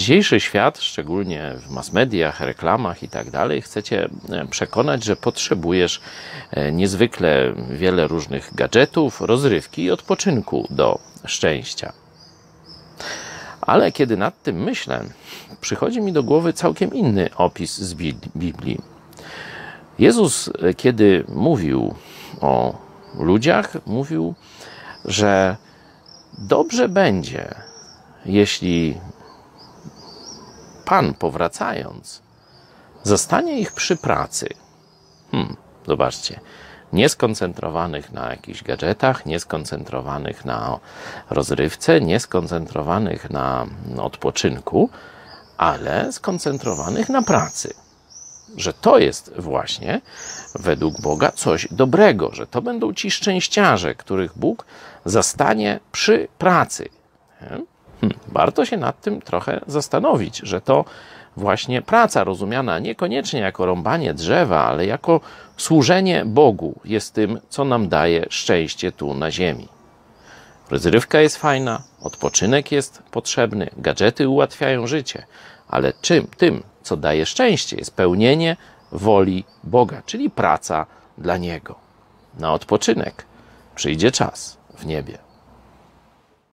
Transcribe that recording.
Dzisiejszy świat, szczególnie w mass mediach, reklamach i tak dalej, chcecie e, przekonać, że potrzebujesz e, niezwykle wiele różnych gadżetów, rozrywki i odpoczynku do szczęścia. Ale kiedy nad tym myślę, przychodzi mi do głowy całkiem inny opis z Biblii. Jezus, kiedy mówił o ludziach, mówił, że dobrze będzie, jeśli Pan powracając, zostanie ich przy pracy. Hmm, zobaczcie nieskoncentrowanych na jakichś gadżetach, nieskoncentrowanych na rozrywce, nieskoncentrowanych na odpoczynku, ale skoncentrowanych na pracy. Że to jest właśnie według Boga coś dobrego, że to będą ci szczęściarze, których Bóg zastanie przy pracy. Hmm, warto się nad tym trochę zastanowić, że to właśnie praca rozumiana niekoniecznie jako rąbanie drzewa, ale jako służenie Bogu jest tym, co nam daje szczęście tu na ziemi. Rozrywka jest fajna, odpoczynek jest potrzebny, gadżety ułatwiają życie, ale czym tym, co daje szczęście, jest pełnienie woli Boga, czyli praca dla Niego. Na odpoczynek przyjdzie czas w niebie.